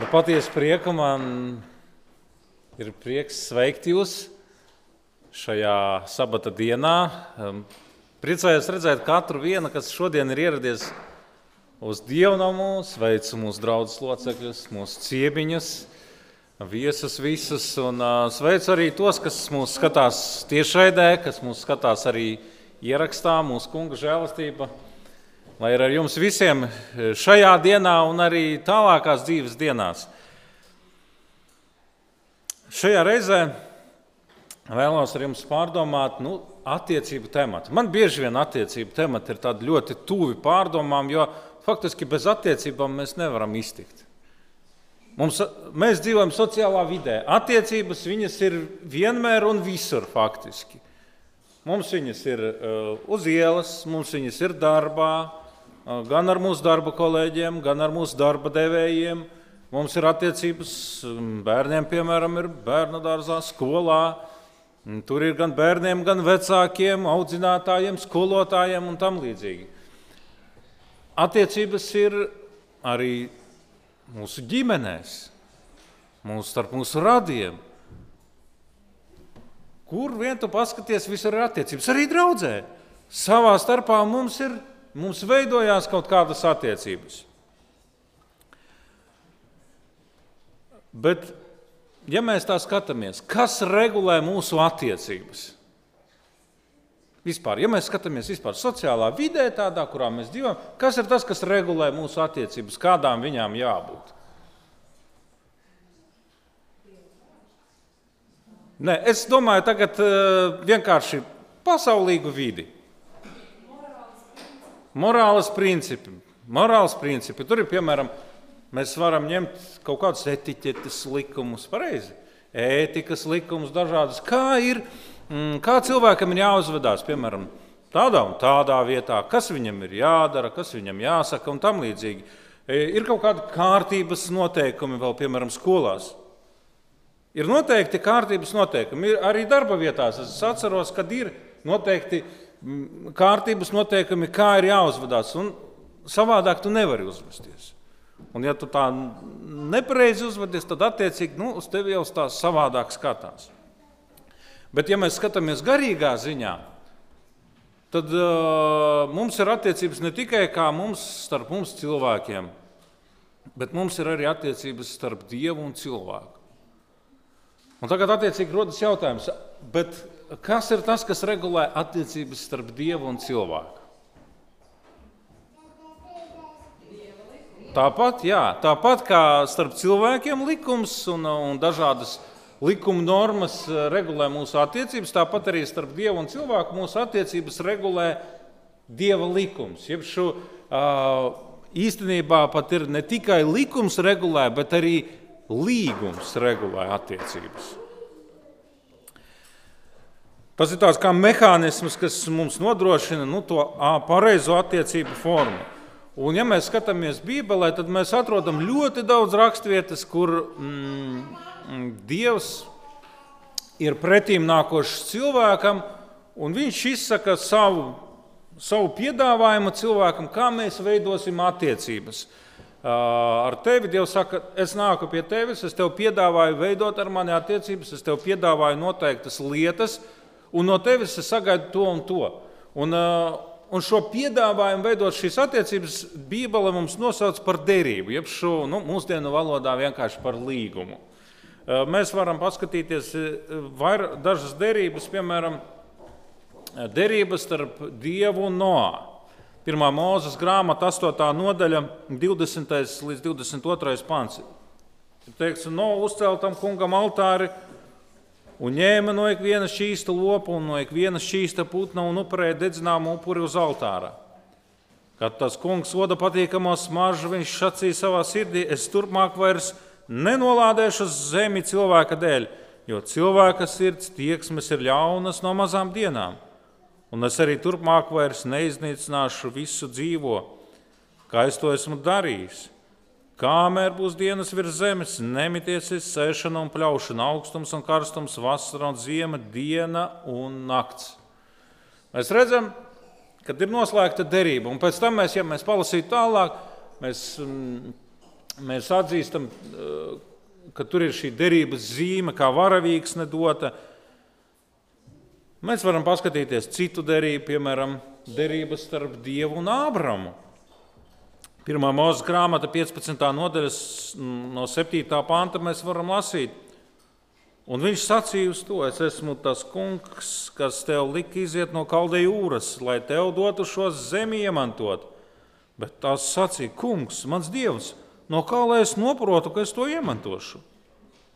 Ar patiesu prieku man ir prieks sveikt jūs šajā sabata dienā. Priecājos redzēt katru vienu, kas šodien ir ieradies uz dievnamu, sveicu mūsu draugus locekļus, mūsu ciemiņus, viesus visus. Un sveicu arī tos, kas mūs skatās tiešraidē, kas mūs skatās arī ierakstā, mūsu kunga žēlastība. Lai ir ar jums visiem šajā dienā un arī tālākās dzīves dienās. Šajā reizē vēlos ar jums pārdomāt nu, attiecību tematu. Man bieži vien attiecību temati ir ļoti tuvi pārdomām, jo faktiski bez attiecībām mēs nevaram iztikt. Mums, mēs dzīvojam sociālā vidē. Attiecības viņas ir vienmēr un visur faktiski. Mums viņas ir uh, uz ielas, mums viņas ir darbā, gan ar mūsu darba kolēģiem, gan ar mūsu darba devējiem. Mums ir attiecības bērniem, piemēram, ir bērnu dārzā, skolā. Tur ir gan bērniem, gan vecākiem, audzinātājiem, skolotājiem un tam līdzīgi. Attiecības ir arī mūsu ģimenēs, mūsu starp mūsu radiem. Kur vien tu paskaties, visur ir attiecības. Arī draudzē. Savā starpā mums ir mums veidojās kaut kādas attiecības. Bet, ja mēs tā skatāmies, kas regulē mūsu attiecības? Vispār, ja mēs skatāmies vispār sociālā vidē, tādā, kurā mēs dzīvojam, kas ir tas, kas regulē mūsu attiecības, kādām viņām jābūt? Nē, es domāju, tagad uh, vienkārši pasaulīgu vidi. Morāles principi. Morāles principi. Tur ir piemēram, mēs varam ņemt kaut kādus etiķetes likumus, pareizi. Ētikas likumus dažādas. Kā ir, mm, kā cilvēkam ir jāuzvedās, piemēram, tādā un tādā vietā, kas viņam ir jādara, kas viņam jāsaka un tam līdzīgi. E, ir kaut kādi kārtības noteikumi vēl, piemēram, skolās. Ir noteikti kārtības noteikumi. Ir arī darba vietās es atceros, kad ir noteikti kārtības noteikumi, kā ir jāuzvedās. Un savādāk tu nevari uzvesties. Un, ja tu tā nepareizi uzvedies, tad attiecīgi nu, uz tevi jau tā savādāk skatās. Bet, ja mēs skatāmies garīgā ziņā, tad uh, mums ir attiecības ne tikai mums starp mums cilvēkiem, bet mums ir arī attiecības starp Dievu un cilvēku. Un tagad attiecīgi rodas jautājums, kas ir tas, kas regulē attiecības starp dievu un cilvēku? Tāpat, jā, tāpat kā starp cilvēkiem likums un, un dažādas likuma normas eh, regulē mūsu attiecības, tāpat arī starp dievu un cilvēku mūsu attiecības regulē dieva likums. Jeb šo, īstenībā pat ir ne tikai likums regulē, bet arī līgums regulē attiecības. Tas ir tāds kā mehānisms, kas mums nodrošina nu, to pareizo attiecību formu. Un, ja mēs skatāmies Bībelē, tad mēs atrodam ļoti daudz raksturvietas, kur mm, Dievs ir pretīm nākošs cilvēkam, un viņš izsaka savu, savu piedāvājumu cilvēkam, kā mēs veidosim attiecības. Ar tevi Dievs saka, es nāku pie tevis, es tev piedāvāju veidot ar mani attiecības, es tev piedāvāju noteiktas lietas, un no tevis es sagaidu to un to. Un, uh, un šo piedāvājumu veidot šīs attiecības, Bībele mums nosauc par derību, jeb šo nu, mūsdienu valodā vienkārši par līgumu. Uh, mēs varam paskatīties uh, vair, dažas derības, piemēram, derības starp Dievu un Noā. Pirmā mūzes grāmata, 8. nodaļa, 20. līdz 22. pāns. Teikts, no uzceltam kungam altāri un ņēma no ikviena šķīsta lopa un no ikviena šķīsta putna un upurēja dedzināmu upuri uz altāra. Kad tas kungs soda patīkamo smaržu, viņš sacīja savā sirdī: Es turpmāk vairs nenolādēšu zemi cilvēka dēļ, jo cilvēka sirds tieksmes ir ļaunas no mazām dienām. Un es arī turpmāk vairs neiznīcināšu visu dzīvo, kā es to esmu darījis. Kāmēr būs dienas virs zemes, nemitiesies sēšana un pļaušana, augstums un karstums, vasara un ziema, diena un nakts. Mēs redzam, ka ir noslēgta derība, un pēc tam mēs, ja mēs palasītu tālāk, mēs, mm, mēs atzīstam, eh, ka tur ir šī derības zīme, kā varavīgs nedota. Mēs varam paskatīties citu derību, piemēram, derības starp Dievu un Ābramu. Pirmā mūža grāmata, 15. nodaļa, no 7. panta mēs varam lasīt. Un viņš sacīja uz to, es esmu tas kungs, kas tev lika iziet no kaldeja jūras, lai tev dotu šo zemi iemantot. Bet tās sacīja, kungs, mans dievs, no kā lai es saprotu, ka es to iemantošu?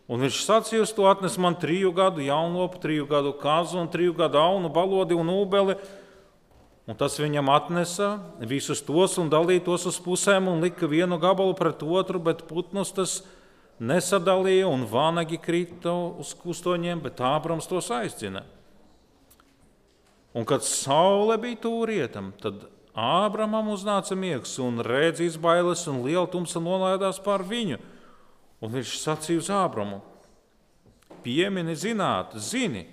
Un viņš sacīja, to atnes man triju gadu jaunlopu, triju gadu kazu un triju gadu aunu, balodi un ūbeli. Un tas viņam atnesa visus tos un dalīja tos uz pusēm un lika vienu gabalu pret otru, bet putnus tas nesadalīja un vānagi krita uz kustoņiem, bet Ābrams tos aizcina. Un kad saule bija tūrietam, tad Ābramam uznāca miegs un redzīs bailes, un liela tumsa nolaidās pār viņu. Un viņš sacīja uz Ābramu: Piemini, zināt, zini,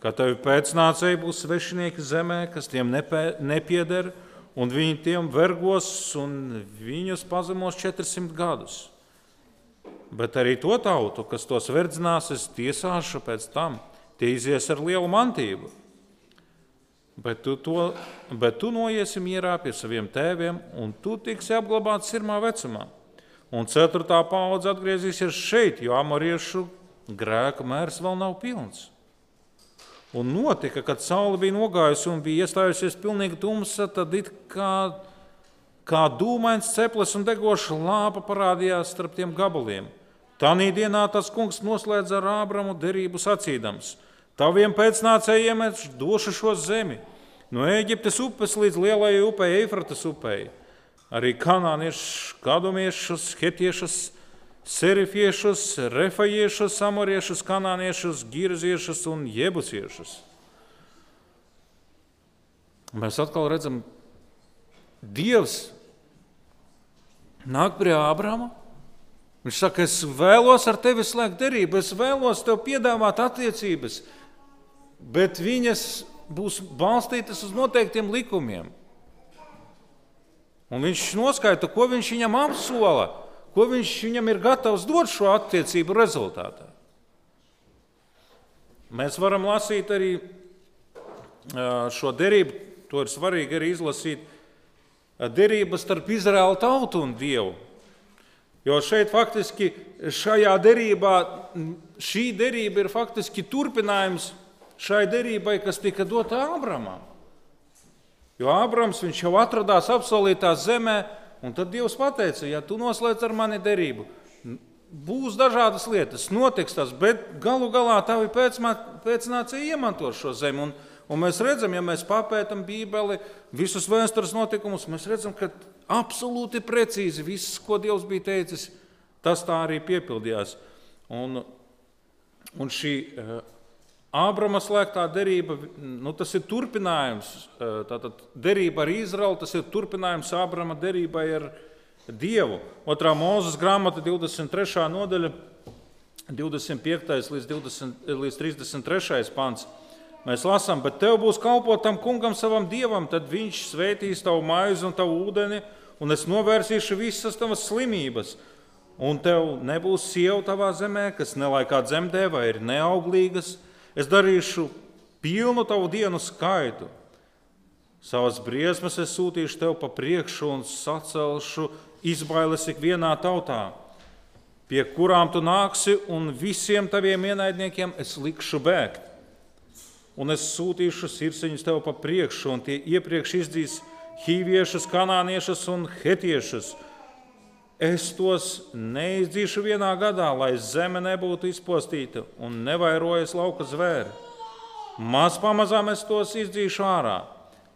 ka tev pēcnācēji būs svešinieki zemē, kas tiem nepē, nepieder, un viņi tiem vergos un viņus pazemos 400 gadus. Bet arī to tautu, kas tos verdzinās, es tiesāšu pēc tam, tie izies ar lielu mantību Bet tu, to, bet tu noiesi mierā pie saviem tēviem, un tu tiksi apglabāts sirmā vecumā. Un ceturtā paudze atgriezīsies šeit, jo amoriešu grēka mērs vēl nav pilns. Un notika, kad saule bija nogājusi un bija iestājusies pilnīgi tumsa, tad it kā, kā dūmains ceplis un degoša lāpa parādījās starp tiem gabaliem. Tanī dienā tas kungs noslēdza ar Ābramu derību sacīdams: Taviem pēcnācējiem es došu šo zemi no Eģiptes upes līdz lielajai upei, Eifratas upei. Arī kanāniešus, kadumiešus, hetiešus, serifiešus, refajiešus, amoriešus, kanāniešus, girziešus un jebusiešus. Mēs atkal redzam, Dievs nāk pie Ābrama. Viņš saka, es vēlos ar tevi slēgt derību, es vēlos tev piedāvāt attiecības, bet viņas būs balstītas uz noteiktiem likumiem. Un viņš noskaidro, ko viņš viņam apsola, ko viņš viņam ir gatavs dot šo attiecību rezultātā. Mēs varam lasīt arī šo derību, to ir svarīgi arī izlasīt, derības starp Izraēlu tautu un Dievu. Jo šeit faktiski šajā derībā, šī derība ir faktiski turpinājums šai derībai, kas tika dota Ābramam. Jo Ābrams jau atradās apsolītā zemē, un tad Dievs teica, ja tu noslēdz ar mani derību, būs dažādas lietas, notiks tas, bet galu galā tavi pēcnācēji iemantos šo zemi. Un, un mēs redzam, ja mēs papētām Bībeli, visus vēstures notikumus, mēs redzam, ka absolūti precīzi viss, ko Dievs bija teicis, tas tā arī piepildījās. Un, un šī Ābrama slēgtā derība, nu, tas ir turpinājums. Tātad derība ar Izraelu, tas ir turpinājums Ābrama derībai ar Dievu. Otrā mūzes grāmata, 23. nodaļa, 25. līdz, 20, līdz 33. pants. Mēs lasām, bet tev būs kalpot tam kungam, savam dievam, tad viņš svētīs tavu maizi un tavu ūdeni, un es novērsīšu visas tavas slimības. Un tev nebūs sieva tavā zemē, kas nelaikā dzemdē vai ir neauglīgas Es darīšu pilnu tavu dienu skaitu. Savas briesmas es sūtīšu tev pa priekšu un sacelšu izbailes ikvienā tautā, pie kurām tu nāksi, un visiem taviem ienaidniekiem es likšu bēgt. Un es sūtīšu sirdsniņus tev pa priekšu, un tie iepriekš izdzīs hīviešus, kanāniešus un hetiešus Es tos neizdzīšu vienā gadā, lai zeme nebūtu izpostīta un nevairojas lauka zvēri. Maz pamazām es tos izdzīšu ārā,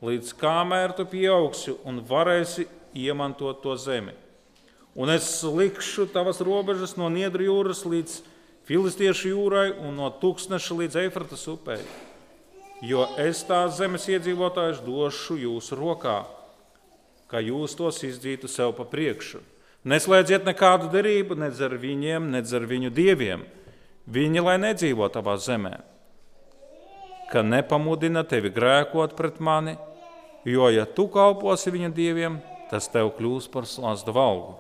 līdz kamēr tu pieaugsi un varēsi iemantot to zemi. Un es likšu tavas robežas no Niedru jūras līdz Filistiešu jūrai un no Tūkstneša līdz Eifratas upei. Jo es tās zemes iedzīvotājus došu jūsu rokā, ka jūs tos izdzītu sev pa priekšu Neslēdziet nekādu derību nedz ar viņiem, nedz ar viņu dieviem. Viņi lai nedzīvo tavā zemē, ka nepamudina tevi grēkot pret mani, jo, ja tu kalposi viņa dieviem, tas tev kļūs par slazdu valgu.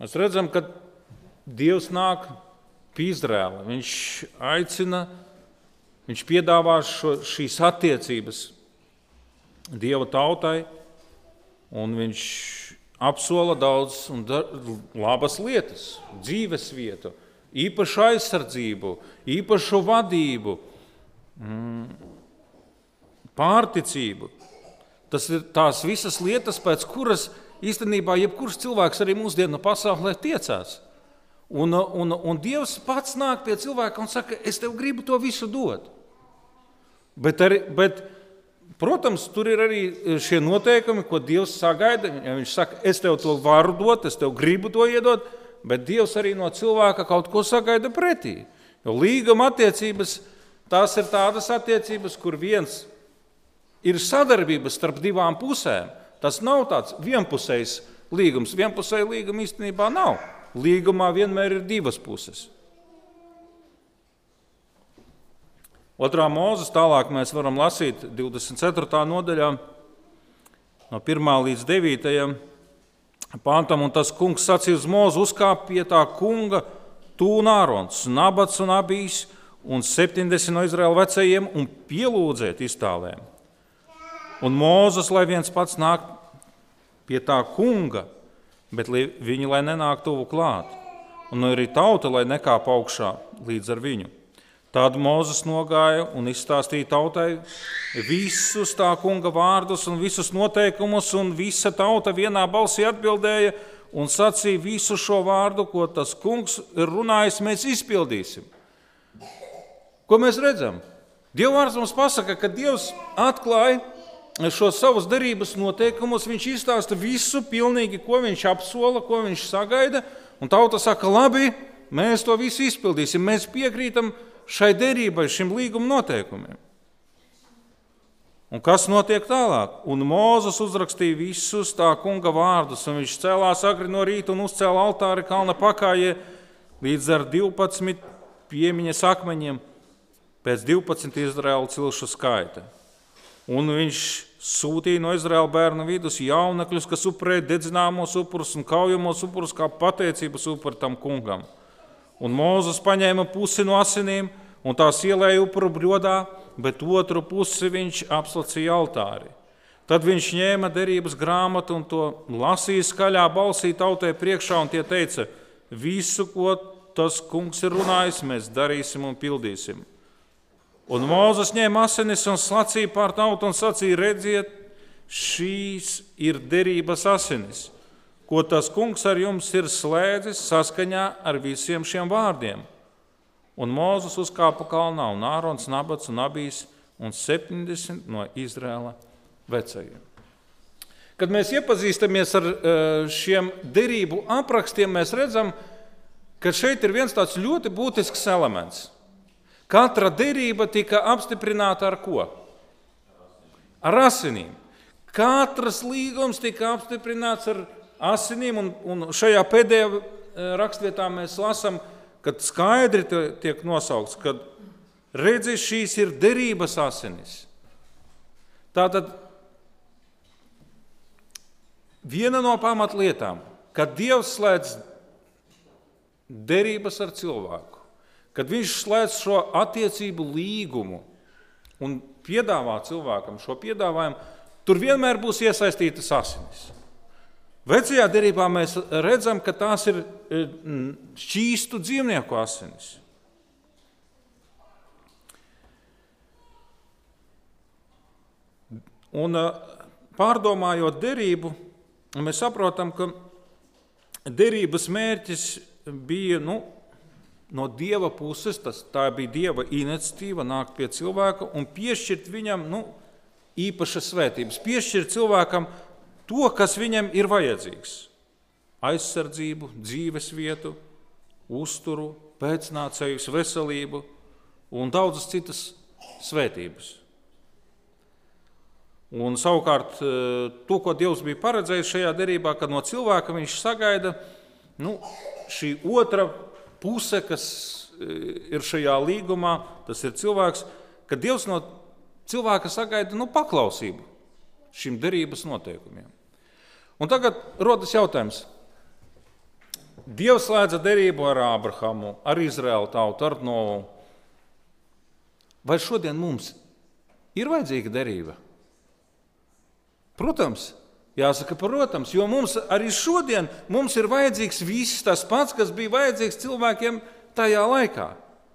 Mēs redzam, ka Dievs nāk pie Izraēla. Viņš aicina, viņš piedāvā šo, šīs attiecības Dieva tautai, un viņš apsola daudz un labas lietas, dzīves vietu, īpašu aizsardzību, īpašu vadību, mm, pārticību. Tas ir tās visas lietas, pēc kuras īstenībā jebkurš cilvēks arī mūsdienu pasaulē tiecās. Un, un, un Dievs pats nāk pie cilvēka un saka, es tev gribu to visu dot. Bet, arī, bet, protams, tur ir arī šie noteikumi, ko Dievs sagaida. Ja viņš saka, es tev to varu dot, es tev gribu to iedot, bet Dievs arī no cilvēka kaut ko sagaida pretī. Jo līguma attiecības, tās ir tādas attiecības, kur viens ir sadarbība starp divām pusēm. Tas nav tāds vienpusējs līgums. Vienpusēja līguma īstenībā nav. Līgumā vienmēr ir divas puses. Otrā mūzes tālāk mēs varam lasīt 24. nodaļā, no 1 līdz 9. pantam. Un tas kungs sacīja uz mūzu, uzkāp pie tā kunga, tūnārons, nabats un abīs un 70 no Izraēla vecajiem un pielūdzēt iztālēm. Un Mūzes, lai viens pats nāk pie tā kunga, bet viņi lai nenāk tuvu klāt, un arī tauta, lai nekāp augšā līdz ar viņu. Tad Mozus nogāja un izstāstīja tautai visus tā kunga vārdus un visus noteikumus, un visa tauta vienā balsī atbildēja un sacīja visu šo vārdu, ko tas kungs ir runājis, mēs izpildīsim. Ko mēs redzam? Dievvvārds mums pasaka, ka Dievs atklāja šos savus derības noteikumus, viņš izstāsta visu, pilnīgi, ko viņš apsola, ko viņš sagaida. Un tauta saka, labi, mēs to visu izpildīsim, mēs piekrītam šai derībai, šim līguma noteikumiem. Un kas notiek tālāk? Un Mozus uzrakstīja visus tā kunga vārdus, un viņš cēlās agri no rīta un uzcēla altāri kalna pakājē līdz ar 12 piemiņas akmeņiem pēc 12 Izraēlu cilšu skaita. Un viņš sūtīja no Izraēla bērnu vidus jaunekļus, kas upurēja dedzināmos upurus un kaujamos upurus kā pateicības upuri tam kungam. Un Mozus paņēma pusi no asinīm un tās ielēja upuru bļodā, bet otru pusi viņš apslacīja altāri. Tad viņš ņēma derības grāmatu un to lasīja skaļā balsī tautai priekšā, un tie teica, visu, ko tas kungs ir runājis, mēs darīsim un pildīsim. Un Mozus ņēma asinis un slacīja pār tautu un sacīja: Redziet, šīs ir derības asinis, ko tas kungs ar jums ir slēdzis saskaņā ar visiem šiem vārdiem. Un Mozus uzkāpa kalnā, un Ārons, Nabats un Abijs un 70 no Izrēla vecajiem. Kad mēs iepazīstamies ar eh, šiem derību aprakstiem, mēs redzam, ka šeit ir viens tāds ļoti būtisks elements. Katra derība tika apstiprināta ar ko? Ar asinīm. Katrs līgums tika apstiprināts ar asinīm, un, un šajā pēdējā e, rakstvietā mēs lasām, kad skaidri tiek nosaukts, ka redzi, šīs ir derības asinis. Tātad viena no pamatlietām, kad Dievs slēdz derības ar cilvēku, kad viņš slēdz šo attiecību līgumu un piedāvā cilvēkam šo piedāvājumu, tur vienmēr būs iesaistītas asinis. Vecajā derībā mēs redzam, ka tās ir e, šķīstu dzīvnieku asinis. Un e, pārdomājot derību, mēs saprotam, ka derības mērķis bija nu, no dieva puses, tas, tā bija dieva iniciatīva, nākt pie cilvēka un piešķirt viņam nu, īpašas svētības, piešķirt cilvēkam to, kas viņam ir vajadzīgs - aizsardzību, dzīves vietu, uzturu, pēcnācējus, veselību un daudzas citas svētības. Un savukārt eh, to, ko Dievs bija paredzējis šajā derībā, kad no cilvēka viņš sagaida nu, šī otra puse, kas e, ir šajā līgumā, tas ir cilvēks, ka Dievs no cilvēka sagaida nu, paklausību šim derības noteikumiem. Un tagad rodas jautājums, Dievs slēdza derību ar Ābrahamu, ar Izraēlu tautu, ar Novu. Vai šodien mums ir vajadzīga derība? Protams, jāsaka, protams, jo mums arī šodien mums ir vajadzīgs viss tas pats, kas bija vajadzīgs cilvēkiem tajā laikā.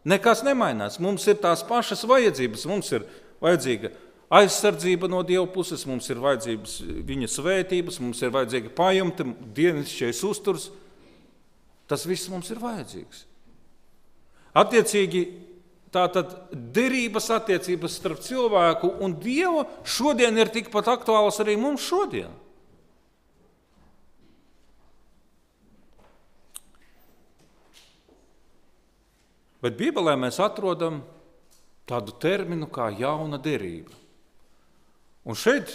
Nekas nemainās. Mums ir tās pašas vajadzības. Mums ir vajadzīga aizsardzība no Dieva puses, mums ir vajadzības viņa svētības, mums ir vajadzīga pajumta, dienasčais uzturs. Tas viss mums ir vajadzīgs. Attiecīgi, tātad derības attiecības starp cilvēku un Dievu šodien ir tikpat aktuālas arī mums šodien. Bet Bībelē mēs atrodam tādu terminu kā jauna derība. Un šeit,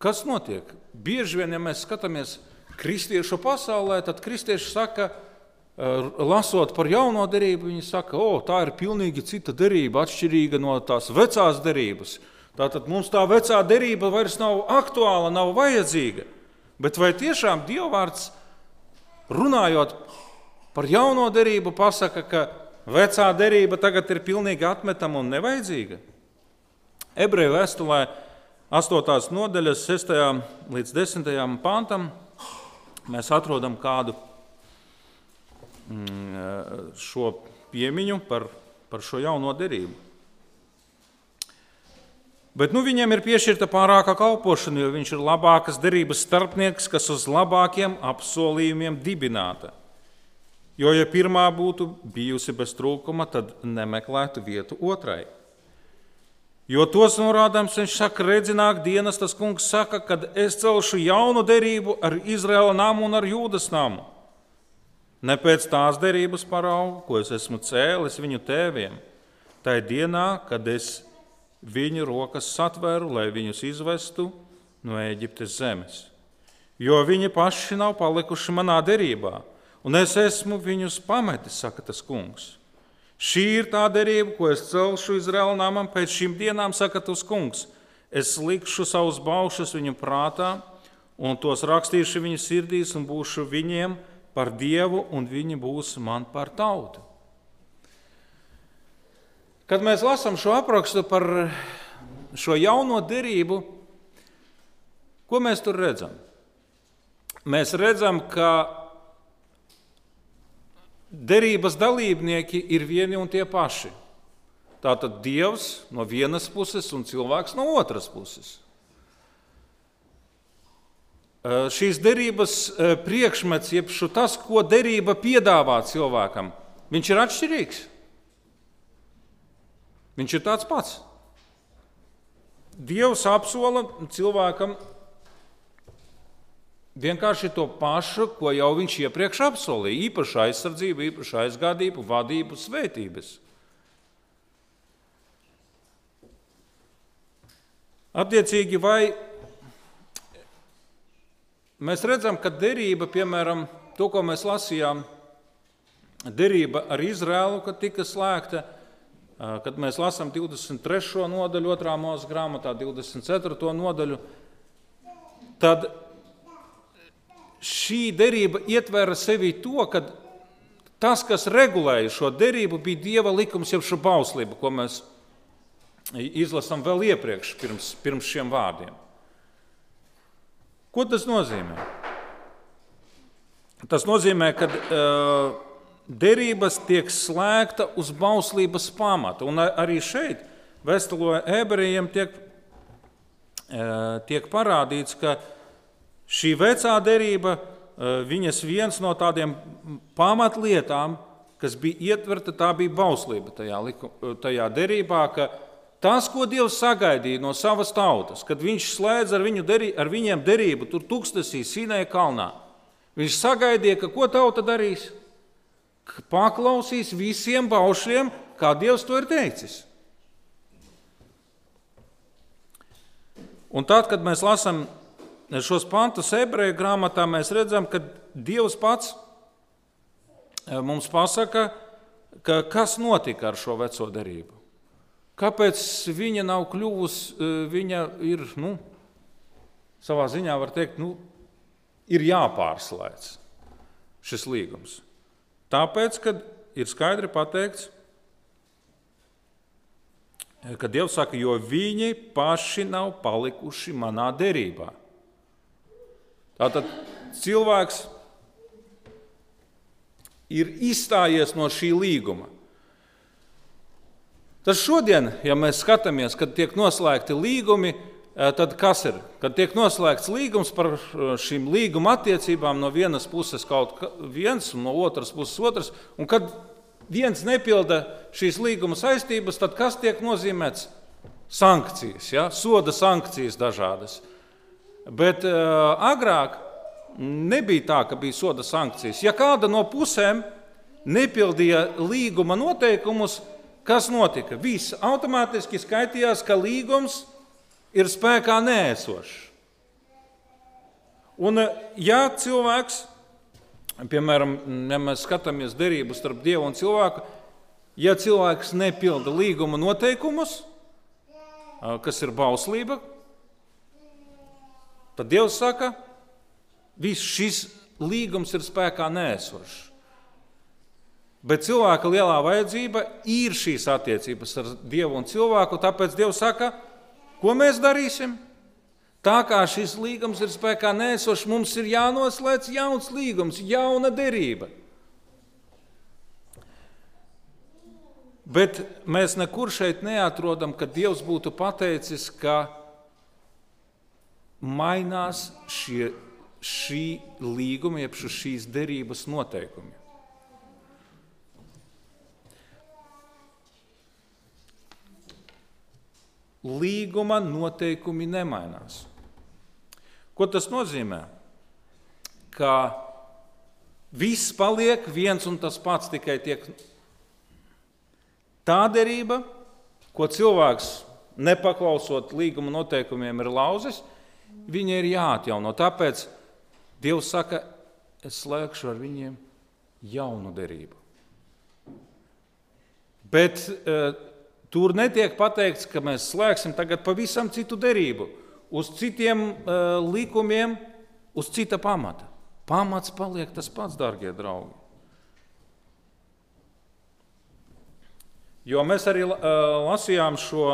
kas notiek? Bieži vien, ja mēs skatāmies kristiešu pasaulē, tad kristieši saka, eh, lasot par jauno derību, viņi saka, o, tā ir pilnīgi cita derība, atšķirīga no tās vecās derības. Tātad mums tā vecā derība vairs nav aktuāla, nav vajadzīga. Bet vai tiešām Dievvvārds, runājot par jauno derību, pasaka, ka vecā derība tagad ir pilnīgi atmetama un nevajadzīga? Ebreju vēstulē 8. nodaļas 6. līdz 10. pantam mēs atrodam kādu mm, šo piemiņu par, par šo jauno derību. Bet nu, viņam ir piešķirta pārāka kalpošana, jo viņš ir labākas derības starpnieks, kas uz labākiem apsolījumiem dibināta. Jo, ja pirmā būtu bijusi bez trūkuma, tad nemeklētu vietu otrai. Jo tos norādāms viņš saka, redzi, nāk dienas, tas kungs saka, kad es celšu jaunu derību ar Izraēla namu un ar Jūdas namu. Ne pēc tās derības paraugu, ko es esmu cēlis viņu tēviem, tajā dienā, kad es viņu rokas satveru, lai viņus izvestu no Eģiptes zemes. Jo viņi paši nav palikuši manā derībā, un es esmu viņus pametis, saka tas kungs. Šī ir tā derība, ko es celšu Izraēla namam pēc šīm dienām, saka tas kungs. Es likšu savus baušus viņu prātā, un tos rakstīšu viņu sirdīs, un būšu viņiem par dievu, un viņi būs man par tautu. Kad mēs lasām šo aprakstu par šo jauno derību, ko mēs tur redzam? Mēs redzam, ka derības dalībnieki ir vieni un tie paši. Tātad Dievs no vienas puses un cilvēks no otras puses. Šīs derības priekšmets, jeb tas, ko derība piedāvā cilvēkam, viņš ir atšķirīgs. Viņš ir tāds pats. Dievs apsola cilvēkam vienkārši to pašu, ko jau viņš iepriekš apsolīja - īpaša aizsardzība, īpaša aizgādība, vadība, svētības. Attiecīgi, vai mēs redzam, ka derība, piemēram, to, ko mēs lasījām, derība ar Izrēlu, kad tika slēgta, kad mēs lasām 23. nodaļu, 2. mūža grāmatā, 24. nodaļu, tad šī derība ietvera sevi to, ka tas, kas regulēja šo derību, bija dieva likums, jeb šī bauslība, ko mēs izlasām vēl iepriekš, pirms, pirms šiem vārdiem. Ko tas nozīmē? Tas nozīmē, ka uh, derības tiek slēgta uz bauslības pamata. Un arī šeit, Vēstulē ebrejiem, tiek, uh, tiek parādīts, ka uh, Šī vecā derība, eh, viņas viens no tādiem pamatlietām, kas bija ietverta, tā bija bauslība tajā, tajā derībā, ka tas, ko Dievs sagaidīja no savas tautas, kad Viņš slēdz ar, derī, ar viņiem derību tur tūkstnesī Sinēja kalnā, Viņš sagaidīja, ka ko tauta darīs? Paklausīs visiem baušļiem, kā Dievs to ir teicis. Un tad, kad mēs lasām šos pantus ebreju grāmatā mēs redzam, ka Dievs pats e, mums pasaka, ka kas notika ar šo veco derību. Kāpēc viņa nav kļuvusi, e, viņa ir, nu, savā ziņā var teikt, nu, ir jāpārslēdz. šis līgums? Tāpēc, ka ir skaidri pateikts, ka Dievs saka, jo viņi paši nav palikuši manā derībā. Tātad cilvēks ir izstājies no šī līguma. Tas šodien, ja mēs skatāmies, kad tiek noslēgti līgumi, eh, tad kas ir? Kad tiek noslēgts līgums par eh, šīm līguma attiecībām, no vienas puses kaut viens, un no otras puses otrs, un kad viens nepilda šīs līguma saistības, tad kas tiek nozīmēts? Sankcijas, ja? soda sankcijas dažādas. Bet uh, agrāk nebija tā, ka bija soda sankcijas. Ja kāda no pusēm nepildīja līguma noteikumus, kas notika? Viss automātiski skaitījās, ka līgums ir spēkā nēsošs. Un, ja cilvēks Piemēram, ja mēs skatāmies derību starp Dievu un cilvēku, ja cilvēks nepilda līguma noteikumus, kas ir bauslība, tad Dievs saka, viss šis līgums ir spēkā nēsošs. Bet cilvēka lielā vajadzība ir šīs attiecības ar Dievu un cilvēku, tāpēc Dievs saka, ko mēs darīsim? Tā kā šis līgums ir spēkā nēsošs, mums ir jānoslēdz jauns līgums, jauna derība. Bet mēs nekur šeit neatrodam, ka Dievs būtu pateicis, ka mainās šie, šī līguma, jeb šīs derības noteikumi. Līguma noteikumi nemainās. Ko tas nozīmē? Ka viss paliek viens un tas pats, tikai tiek tā derība, ko cilvēks nepaklausot līguma noteikumiem ir lauzis, viņa ir jāatjauno. Tāpēc Dievs saka, es slēgšu ar viņiem jaunu derību. Bet uh, tur netiek pateikts, ka mēs slēgsim tagad pavisam citu derību uz citiem uh, likumiem, uz cita pamata. Pamats paliek tas pats, darbie draugi. Jo mēs arī uh, lasījām šo,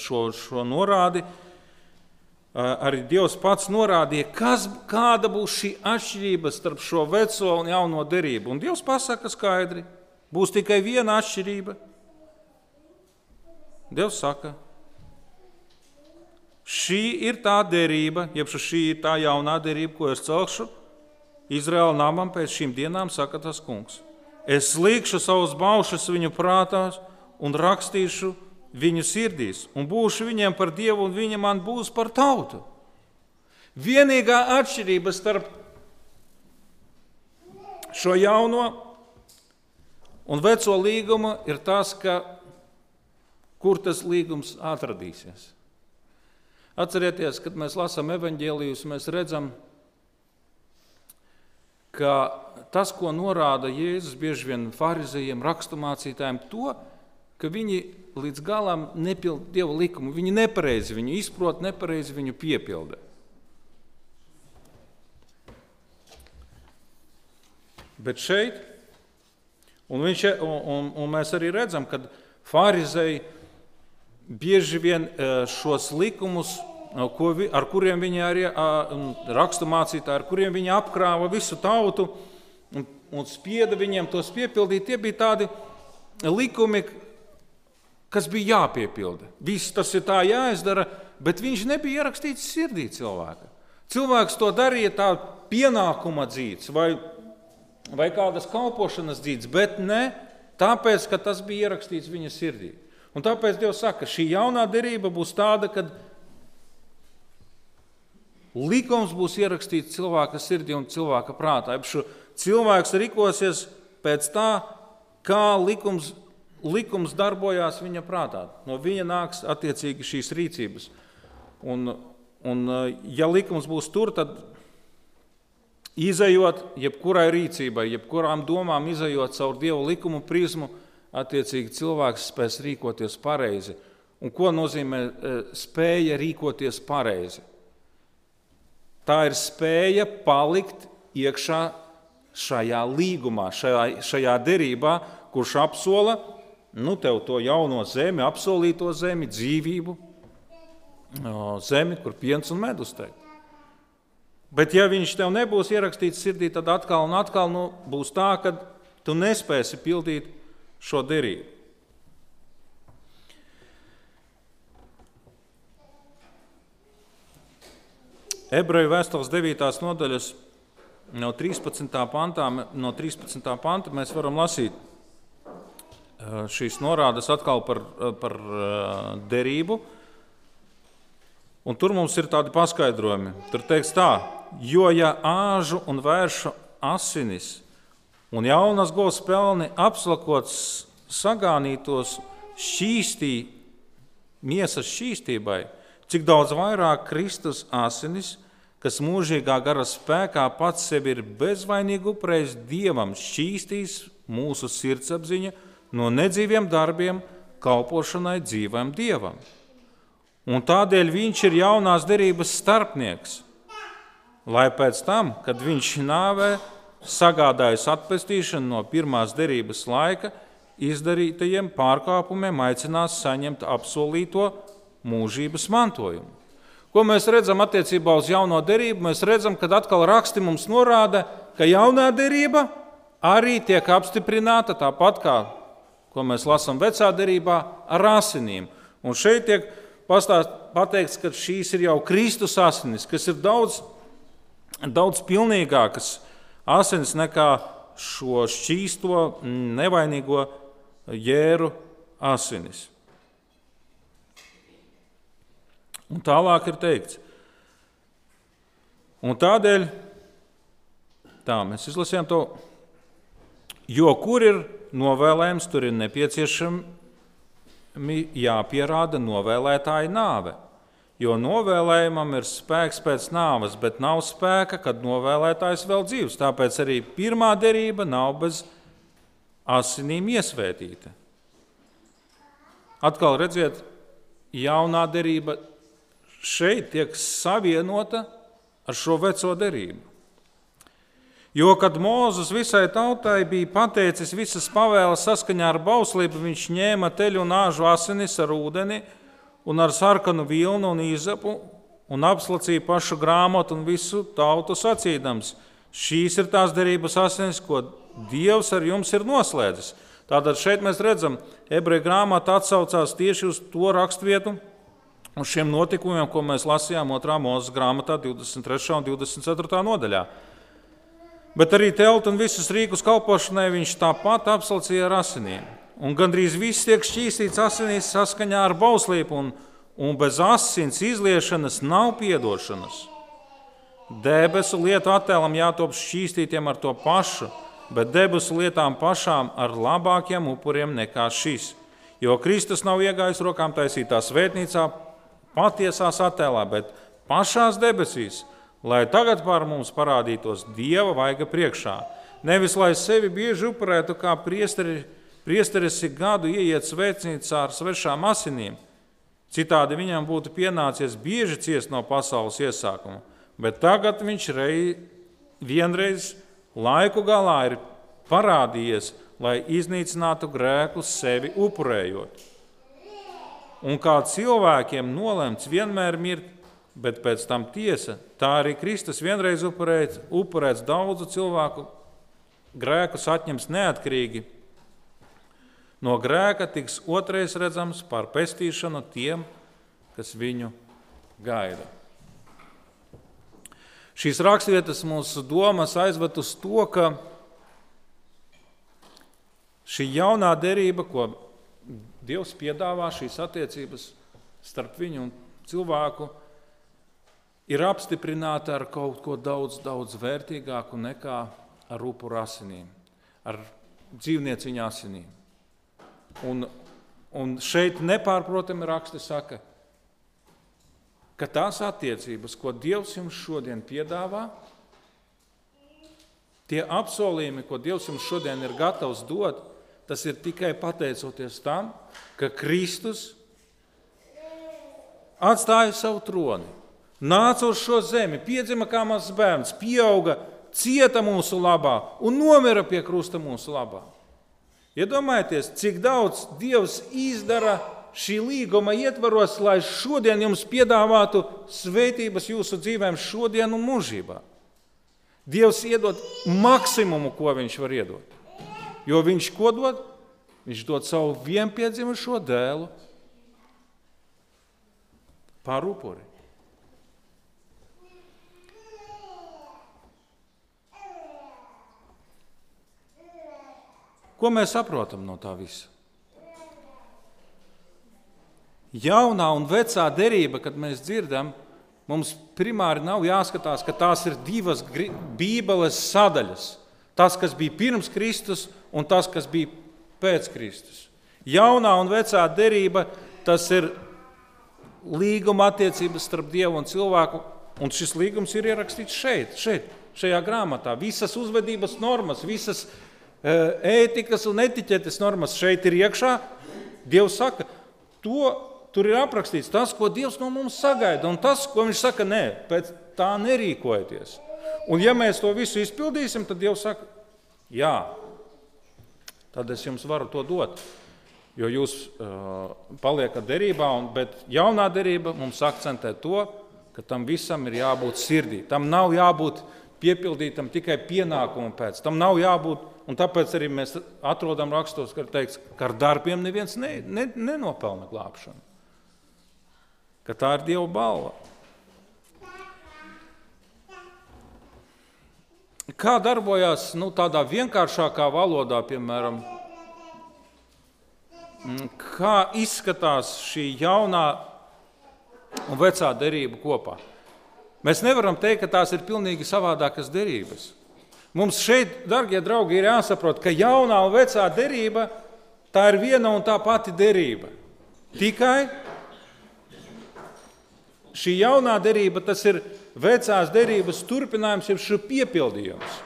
šo, šo norādi. Uh, arī Dievs pats norādīja, kas, kāda būs šī atšķirība starp šo veco un jauno derību. Un Dievs pasaka skaidri, būs tikai viena atšķirība. Dievs saka, Šī ir tā derība, jeb šī ir tā jaunā derība, ko es celšu Izraēla namam pēc šīm dienām, saka tas kungs. Es likšu savus baušus viņu prātās un rakstīšu viņu sirdīs, un būšu viņiem par dievu, un viņi man būs par tautu. Vienīgā atšķirība starp šo jauno un veco līgumu ir tas, ka kur tas līgums atradīsies. Atcerieties, kad mēs lasām evaņģēlijus, mēs redzam, ka tas, ko norāda Jēzus bieži vien farizējiem, raksturmācītājiem, to, ka viņi līdz galam nepilda Dieva likumu, viņi nepareizi viņu izprot, nepareizi viņu piepilda. Bet šeit, un, viņš, un, un, un mēs arī redzam, ka farizēji bieži vien e, šos likumus, ar kuriem viņi arī raksturmācītāji, ar kuriem viņi apkrāva visu tautu un, un spieda viņiem tos piepildīt, tie bija tādi likumi, kas bija jāpiepilda. Viss tas ir tā jāizdara, bet viņš nebija ierakstīts sirdī cilvēka. Cilvēks to darīja tā pienākuma dzīves vai, vai kādas kalpošanas dzīves, bet ne tāpēc, ka tas bija ierakstīts viņa sirdī. Un tāpēc Dievs saka, ka šī jaunā derība būs tāda, ka likums būs ierakstīts cilvēka sirdī un cilvēka prātā. Cilvēks rīkosies pēc tā, kā likums, likums darbojās viņa prātā. No viņa nāks attiecīgi šīs rīcības. Un, un, ja likums būs tur, tad izējot jebkurai rīcībai, jebkurām domām, izējot caur dievu likumu prizmu, attiecīgi cilvēks spēs rīkoties pareizi. Un ko nozīmē e, spēja rīkoties pareizi? Tā ir spēja palikt iekšā šajā līgumā, šajā, šajā derībā, kurš apsola nu, tev to jauno zemi, apsolīto zemi, dzīvību, zemi, kur piens un medus teikt. Bet, ja viņš tev nebūs ierakstīts sirdī, tad atkal un atkal nu, būs tā, ka tu nespēsi pildīt šo derību. Ebreju vēstules 9. nodaļas no 13. pantā, no 13. panta mēs varam lasīt šīs norādes atkal par, par derību. Un tur mums ir tādi paskaidrojumi. Tur teikts tā, jo ja āžu un vēršu asinis un jaunas govs pelni apslakots sagānītos šķīstī, miesas šķīstībai, cik daudz vairāk Kristus asinis, kas mūžīgā gara spēkā pats sevi ir bezvainīgi upurējis Dievam, šķīstīs mūsu sirdsapziņu no nedzīviem darbiem, kalpošanai dzīvam Dievam. Un tādēļ viņš ir jaunās derības starpnieks, lai pēc tam, kad viņš nāvē sagādājis atpestīšanu no pirmās derības laika, izdarītajiem pārkāpumiem aicinās saņemt apsolīto mūžības mantojumu. Ko mēs redzam attiecībā uz jauno derību? Mēs redzam, ka atkal raksti mums norāda, ka jaunā derība arī tiek apstiprināta tāpat kā ko mēs lasām vecā derībā, ar asinīm. Un šeit tiek pastāst, pateikts, ka šīs ir jau Kristus asinis, kas ir daudz, daudz pilnīgākas asinis nekā šo šķīsto, nevainīgo jēru asinis. Un tālāk ir teikts, un tādēļ tā, mēs izlasījām to, jo kur ir novēlējums, tur ir nepieciešami jāpierāda novēlētāja nāve. Jo novēlējumam ir spēks pēc nāves, bet nav spēka, kad novēlētājs vēl dzīves. Tāpēc arī pirmā derība nav bez asinīm iesvētīta. Atkal redziet, jaunā derība šeit tiek savienota ar šo veco derību. Jo, kad Mozus visai tautai bija pateicis visas pavēles saskaņā ar bauslību, viņš ņēma teļu un āžu asinis ar ūdeni un ar sarkanu vilnu un izapu un apslacīja pašu grāmatu un visu tautu sacīdams: Šīs ir tās derības asinis, ko Dievs ar jums ir noslēdzis. Tātad šeit mēs redzam, ebreju grāmata atsaucās tieši uz to raksturvietu, uz šiem notikumiem, ko mēs lasījām 2. mūzes grāmatā, 23. un 24. nodaļā. Bet arī teltu un visus rīkus kalpošanai viņš tāpat apsalcīja ar asinīm. Un gandrīz viss tiek šķīstīts asinīs saskaņā ar bauslību, un, un bez asins izliešanas nav piedošanas. Debesu lietu attēlam jātop šķīstītiem ar to pašu, bet debesu lietām pašām ar labākiem upuriem nekā šis. Jo Kristus nav iegājis rokām taisītā svētnīcā, patiesās attēlā, bet pašās debesīs lai tagad pār mums parādītos Dieva vaiga priekšā. Nevis lai sevi bieži upurētu, kā priesteri, priesteris ik gadu ieiet svētnīcā ar svešām asinīm. Citādi viņam būtu pienācies bieži ciest no pasaules iesākuma, bet tagad viņš rei, vienreiz laiku galā ir parādījies, lai iznīcinātu grēkus sevi upurējot. Un kā cilvēkiem nolemts vienmēr mirt, bet pēc tam tiesa. Tā arī Kristus vienreiz upurēts, upurēts daudzu cilvēku grēkus atņems neatkarīgi. No grēka tiks otrais redzams par pestīšanu tiem, kas viņu gaida. Šīs raksturvietas mūsu domas aizved uz to, ka šī jaunā derība, ko Dievs piedāvā, šīs attiecības starp viņu un cilvēku, ir apstiprināta ar kaut ko daudz, daudz vērtīgāku nekā ar upuru asinīm, ar dzīvnieciņa asinīm. Un, un šeit nepārprotami raksti saka, ka tās attiecības, ko Dievs jums šodien piedāvā, tie apsolījumi, ko Dievs jums šodien ir gatavs dot, tas ir tikai pateicoties tam, ka Kristus atstāja savu troni nāca uz šo zemi, piedzima kā mazs bērns, pieauga, cieta mūsu labā un nomira pie krusta mūsu labā. Iedomājieties, cik daudz Dievs izdara šī līguma ietvaros, lai šodien jums piedāvātu svētības jūsu dzīvēm, šodien un mūžībā. Dievs iedod maksimumu, ko viņš var iedot. Jo viņš ko dod? Viņš dod savu vienpiedzimušo dēlu par upuri. Ko mēs saprotam no tā visa? Jaunā un vecā derība, kad mēs dzirdam, mums primāri nav jāskatās, ka tās ir divas Bībeles sadaļas. Tas, kas bija pirms Kristus, un tas, kas bija pēc Kristus. Jaunā un vecā derība, tas ir līguma attiecības starp Dievu un cilvēku, un šis līgums ir ierakstīts šeit, šeit šajā grāmatā. Visas uzvedības normas, visas uh, ētikas un etiķetes normas šeit ir iekšā. Dievs saka, to tur ir aprakstīts tas, ko Dievs no mums sagaida, un tas, ko Viņš saka, nē, pēc tā nerīkojieties. Un ja mēs to visu izpildīsim, tad Dievs saka, jā, tad es jums varu to dot. Jo jūs uh, paliekat derībā, un, bet jaunā derība mums akcentē to, ka tam visam ir jābūt sirdī. Tam nav jābūt piepildītam tikai pienākumu pēc. Tam nav jābūt Un tāpēc arī mēs atrodam rakstos, ka, teikts, ka ar darbiem neviens ne, ne, nenopelna glābšanu. Ka tā ir Dieva balva. Kā darbojas nu, tādā vienkāršākā valodā, piemēram, mm, kā izskatās šī jaunā un vecā derība kopā? Mēs nevaram teikt, ka tās ir pilnīgi savādākas derības. Mums šeit, darbie draugi, ir jāsaprot, ka jaunā un vecā derība tā ir viena un tā pati derība. Tikai šī jaunā derība, tas ir vecās derības turpinājums, jeb šis piepildījums.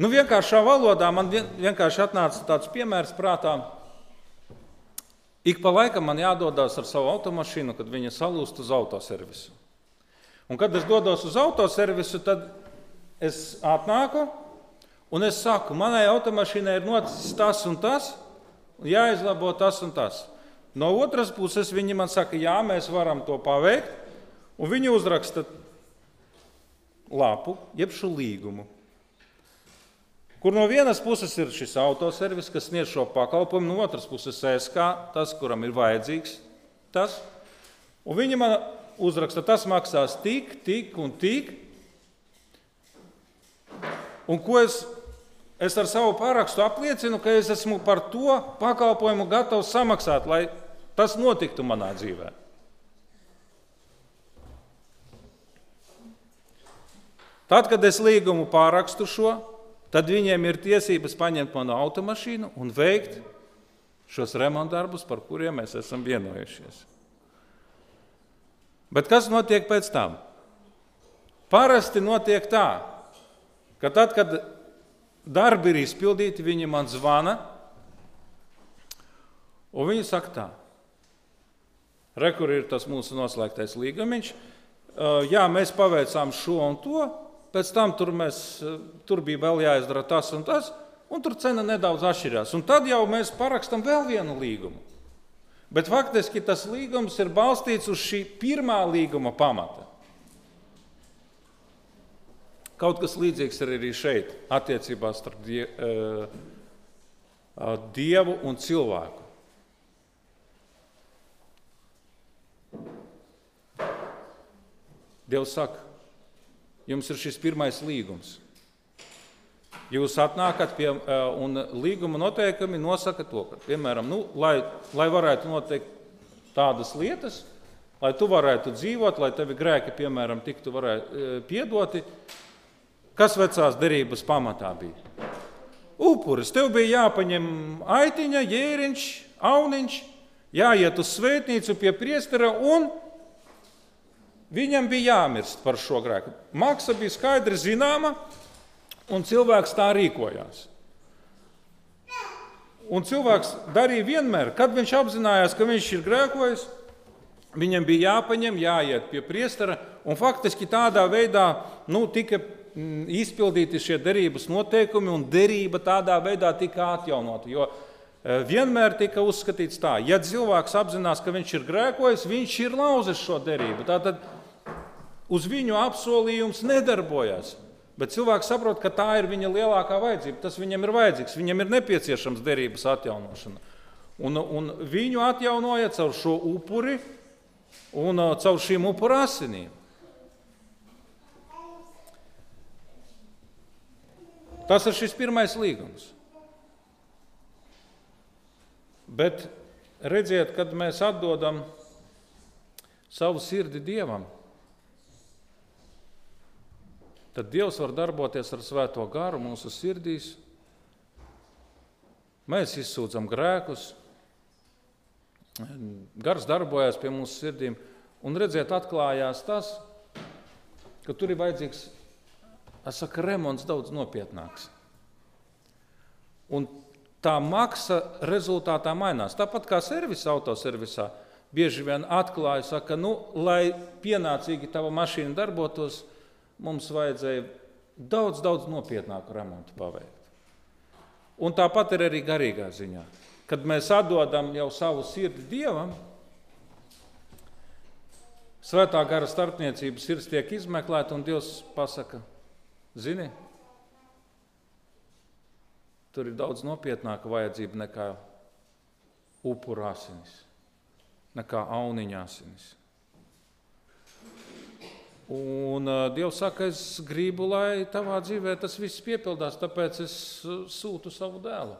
Nu, vienkāršā valodā man vienkārši atnāca tāds piemērs prātā. Ik pa laikam man jādodas ar savu automašīnu, kad viņa salūst uz autoservisu. Un, kad es dodos uz autoservisu, tad es atnāku Un es saku, manai automašīnai ir noticis tas un tas, un jāizlabo tas un tas. No otras puses, viņi man saka, jā, mēs varam to paveikt, un viņi uzraksta lapu, jeb šo līgumu. Kur no vienas puses ir šis autoservis, kas sniedz šo pakalpojumu, no otras puses SK, tas, kuram ir vajadzīgs tas. Un viņi man uzraksta, tas maksās tik, tik un tik. Un ko es Es ar savu parakstu apliecinu, ka es esmu par to pakalpojumu gatavs samaksāt, lai tas notiktu manā dzīvē. Tad, kad es līgumu pārakstu šo, tad viņiem ir tiesības paņemt manu automašīnu un veikt šos remontdarbus, par kuriem mēs esam vienojušies. Bet kas notiek pēc tam? Parasti notiek tā, ka tad, kad darbi ir izpildīti, viņi man zvana. Un viņi saka, tā, re, kur ir tas mūsu noslēgtais līgumiņš. Jā, mēs paveicām šo un to, pēc tam tur, mēs, tur bija vēl jāizdara tas un tas, un tur cena nedaudz atšķirās. Un tad jau mēs parakstām vēl vienu līgumu. Bet faktiski tas līgums ir balstīts uz šī pirmā līguma pamata. Kaut kas līdzīgs ir arī šeit, attiecībās starp die, uh, Dievu un cilvēku. Dievs saka, jums ir šis pirmais līgums. Jūs atnākat pie uh, un līguma noteikumi nosaka to, ka, piemēram, nu, lai, lai varētu noteikt tādas lietas, lai tu varētu dzīvot, lai tevi grēki, piemēram, tiktu varētu, uh, piedoti, Kas vecās derības pamatā bija? Upuris. Tev bija jāpaņem aitiņa, jēriņš, auniņš, jāiet uz svētnīcu pie priestera un viņam bija jāmirst par šo grēku. Maksa bija skaidri zināma, un cilvēks tā rīkojās. Un cilvēks darīja vienmēr, kad viņš apzinājās, ka viņš ir grēkojis, viņam bija jāpaņem, jāiet pie priestera, faktiski tādā veidā nu, tika izpildīti šie derības noteikumi, un derība tādā veidā tika atjaunota. Jo e, vienmēr tika uzskatīts tā, ja cilvēks apzinās, ka viņš ir grēkojis, viņš ir lauzis šo derību. Tātad uz viņu apsolījums nedarbojas. Bet cilvēks saprot, ka tā ir viņa lielākā vajadzība. Tas viņam ir vajadzīgs, viņam ir nepieciešams derības atjaunošana. Un, un viņu atjaunoja caur šo upuri un uh, caur šīm upuru asinīm. Tas ir šis pirmais līgums. Bet redziet, kad mēs atdodam savu sirdi Dievam, tad Dievs var darboties ar svēto garu mūsu sirdīs. Mēs izsūdzam grēkus, gars darbojas pie mūsu sirdīm, un redziet, atklājās tas, ka tur ir vajadzīgs, es saku, remonts daudz nopietnāks. Un tā maksa rezultātā mainās. Tāpat kā servisa autoservisā, bieži vien atklāja, ka, nu, lai pienācīgi tava mašīna darbotos, mums vajadzēja daudz, daudz nopietnāku remontu paveikt. Un tāpat ir arī garīgā ziņā. Kad mēs atdodam jau savu sirdi Dievam, svētā gara starpniecība sirds tiek izmeklēta, un Dievs pasaka, zini, tur ir daudz nopietnāka vajadzība nekā upura asinis, nekā auniņa asinis. Un uh, Dievs saka, es gribu, lai tavā dzīvē tas viss piepildās, tāpēc es sūtu savu dēlu.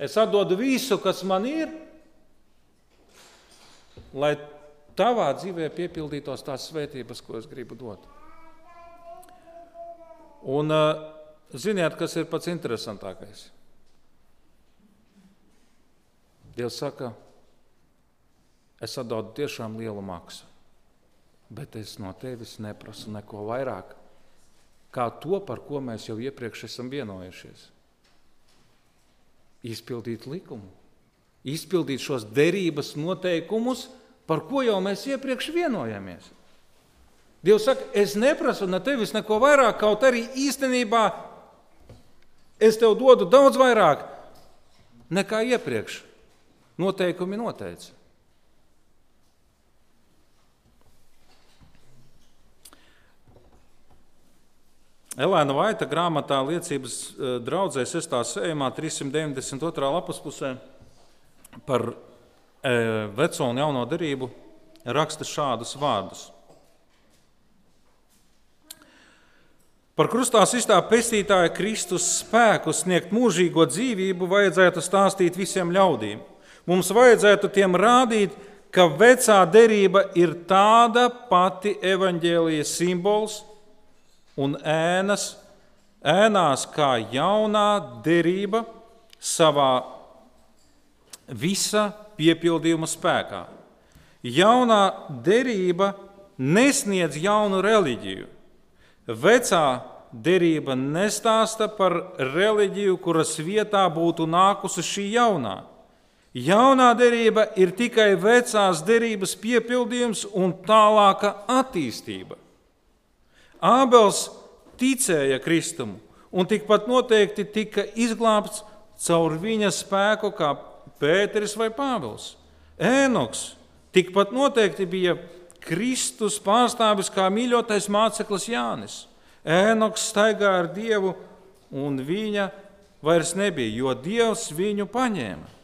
Es atdodu visu, kas man ir, lai tavā dzīvē piepildītos tās svētības, ko es gribu dot. Un ziniet, kas ir pats interesantākais? Dievs saka, es atdodu tiešām lielu maksu bet es no tevis neprasu neko vairāk, kā to, par ko mēs jau iepriekš esam vienojušies. Izpildīt likumu, izpildīt šos derības noteikumus, par ko jau mēs iepriekš vienojamies. Dievs saka, es neprasu no tevis neko vairāk, kaut arī īstenībā es tev dodu daudz vairāk nekā iepriekš noteikumi noteica. Elēna Vaita grāmatā liecības eh, draudzē 6. sējumā 392. lapas pusē par eh, veco un jauno derību raksta šādus vārdus. Par krustā sistā pestītāja Kristus spēku sniegt mūžīgo dzīvību vajadzētu stāstīt visiem ļaudīm. Mums vajadzētu tiem rādīt, ka vecā derība ir tāda pati evaņģēlijas simbols, un ēnas, ēnās kā jaunā derība savā visa piepildījuma spēkā. Jaunā derība nesniedz jaunu reliģiju. Vecā derība nestāsta par reliģiju, kuras vietā būtu nākusi šī jaunā. Jaunā derība ir tikai vecās derības piepildījums un tālāka attīstība. Ābels ticēja Kristum, un tikpat noteikti tika izglābts caur viņa spēku, kā Pēteris vai Pāvils. Ēnoks tikpat noteikti bija Kristus pārstāvis kā mīļotais māceklis Jānis. Ēnoks staigā ar Dievu, un viņa vairs nebija, jo Dievs viņu paņēma.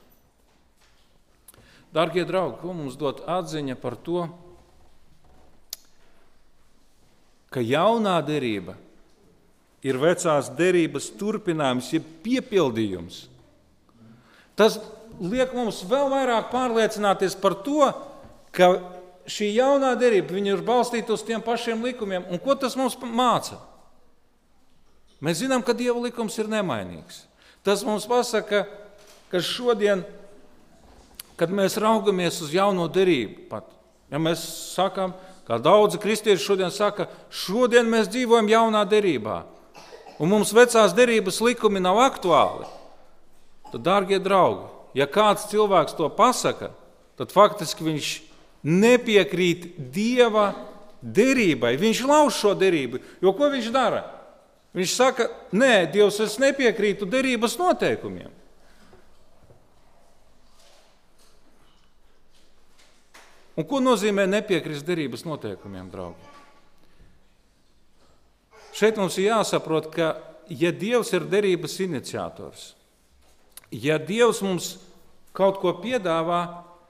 Darbie draugi, ko mums dod atziņa par to, ka jaunā derība ir vecās derības turpinājums, jeb piepildījums. Tas liek mums vēl vairāk pārliecināties par to, ka šī jaunā derība ir balstīta uz tiem pašiem likumiem. Un ko tas mums māca? Mēs zinām, ka Dieva likums ir nemainīgs. Tas mums pasaka, ka šodien, kad mēs raugamies uz jauno derību, pat, ja mēs sakām, Kā daudzi kristieši šodien saka, šodien mēs dzīvojam jaunā derībā, un mums vecās derības likumi nav aktuāli. Tad, darbie draugi, ja kāds cilvēks to pasaka, tad faktiski viņš nepiekrīt Dieva derībai. Viņš lauž šo derību. Jo ko viņš dara? Viņš saka, nē, Dievs, es nepiekrītu derības noteikumiem. Un ko nozīmē nepiekrist derības noteikumiem, draugi? Šeit mums ir jāsaprot, ka, ja Dievs ir derības iniciators, ja Dievs mums kaut ko piedāvā,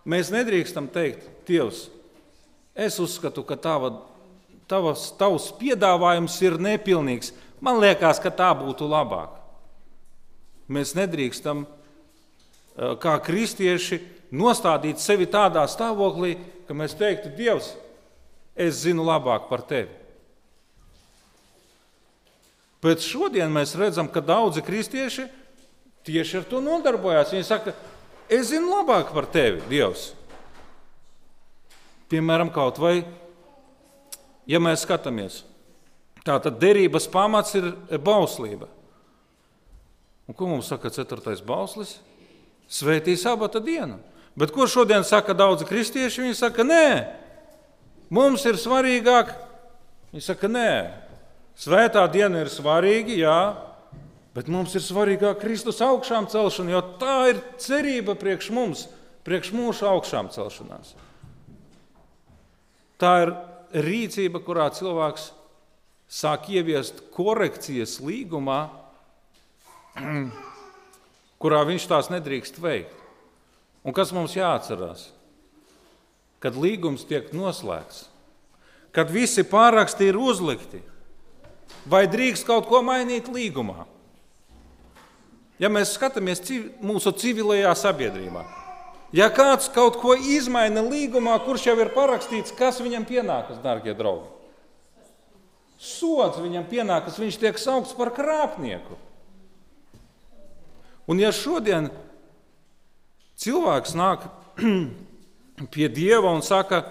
mēs nedrīkstam teikt, Dievs, es uzskatu, ka tava, tavas, tavs piedāvājums ir nepilnīgs. Man liekas, ka tā būtu labāk. Mēs nedrīkstam, eh, kā kristieši, nostādīt sevi tādā stāvoklī, ka mēs teiktu, Dievs, es zinu labāk par tevi. Bet šodien mēs redzam, ka daudzi kristieši tieši ar to nodarbojās. Viņi saka, es zinu labāk par tevi, Dievs. Piemēram, kaut vai, ja mēs skatāmies, tā tad derības pamats ir bauslība. Un ko mums saka ceturtais bauslis? Svētīs abata dienu. Bet ko šodien saka daudzi kristieši? Viņi saka, nē, mums ir svarīgāk. Viņi saka, nē, svētā diena ir svarīga, jā, bet mums ir svarīgāk Kristus augšām celšana, jo tā ir cerība priekš mums, priekš mūsu augšām celšanās. Tā ir rīcība, kurā cilvēks sāk ieviest korekcijas līgumā, kurā viņš tās nedrīkst veikt. Un kas mums jāatcerās? Kad līgums tiek noslēgts, kad visi pāraksti ir uzlikti, vai drīkst kaut ko mainīt līgumā? Ja mēs skatāmies mūsu civilajā sabiedrībā, ja kāds kaut ko izmaina līgumā, kurš jau ir parakstīts, kas viņam pienākas, darbie draugi? Sots viņam pienākas, viņš tiek saukts par krāpnieku. Un ja šodien Cilvēks nāk pie Dieva un saka,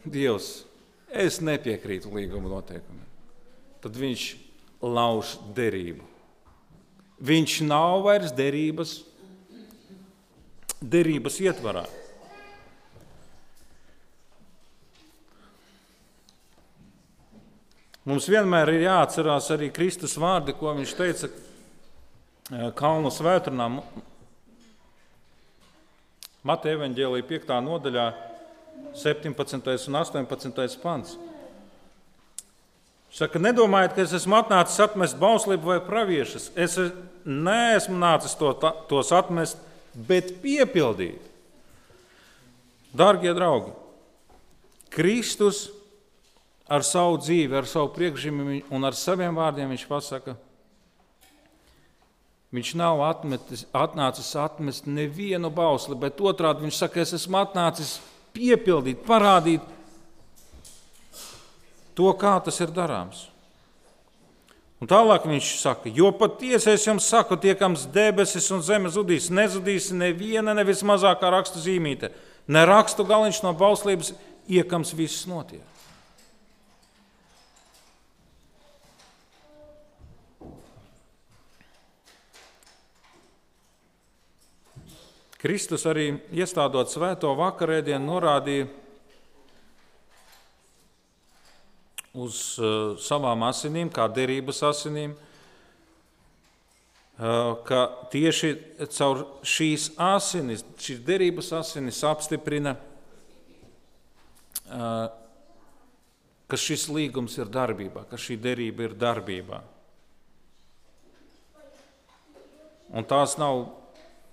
Dievs, es nepiekrītu līguma noteikumiem. Tad viņš lauž derību. Viņš nav vairs derības, derības ietvarā. Mums vienmēr ir jāatcerās arī Kristus vārdi, ko viņš teica eh, Kalnu svētdienā. Mateja evanģēlīja 5. nodaļā, 17. un 18. pants. Saka, nedomājiet, ka es esmu atnācis atmest bauslību vai praviešus. Es neesmu nācis to, tos atmest, bet piepildīt. Darbie draugi, Kristus ar savu dzīvi, ar savu priekšzīmi un ar saviem vārdiem viņš pasaka, ka Viņš nav atmetis, atnācis atmest nevienu bausli, bet otrādi viņš saka, es esmu atnācis piepildīt, parādīt to, kā tas ir darāms. Un tālāk viņš saka, jo patiesi es jums saku, tiekams debesis un zeme zudīs, nezudīs neviena, nevis mazākā rakstu zīmīte, ne rakstu galiņš no bauslības, iekams viss notiek. Kristus arī iestādot svēto vakarēdienu norādīja uz uh, savām asinīm, kā derības asinīm, uh, ka tieši caur šīs asinis, šīs derības asinis apstiprina, uh, ka šis līgums ir darbībā, ka šī derība ir darbībā. Un tās nav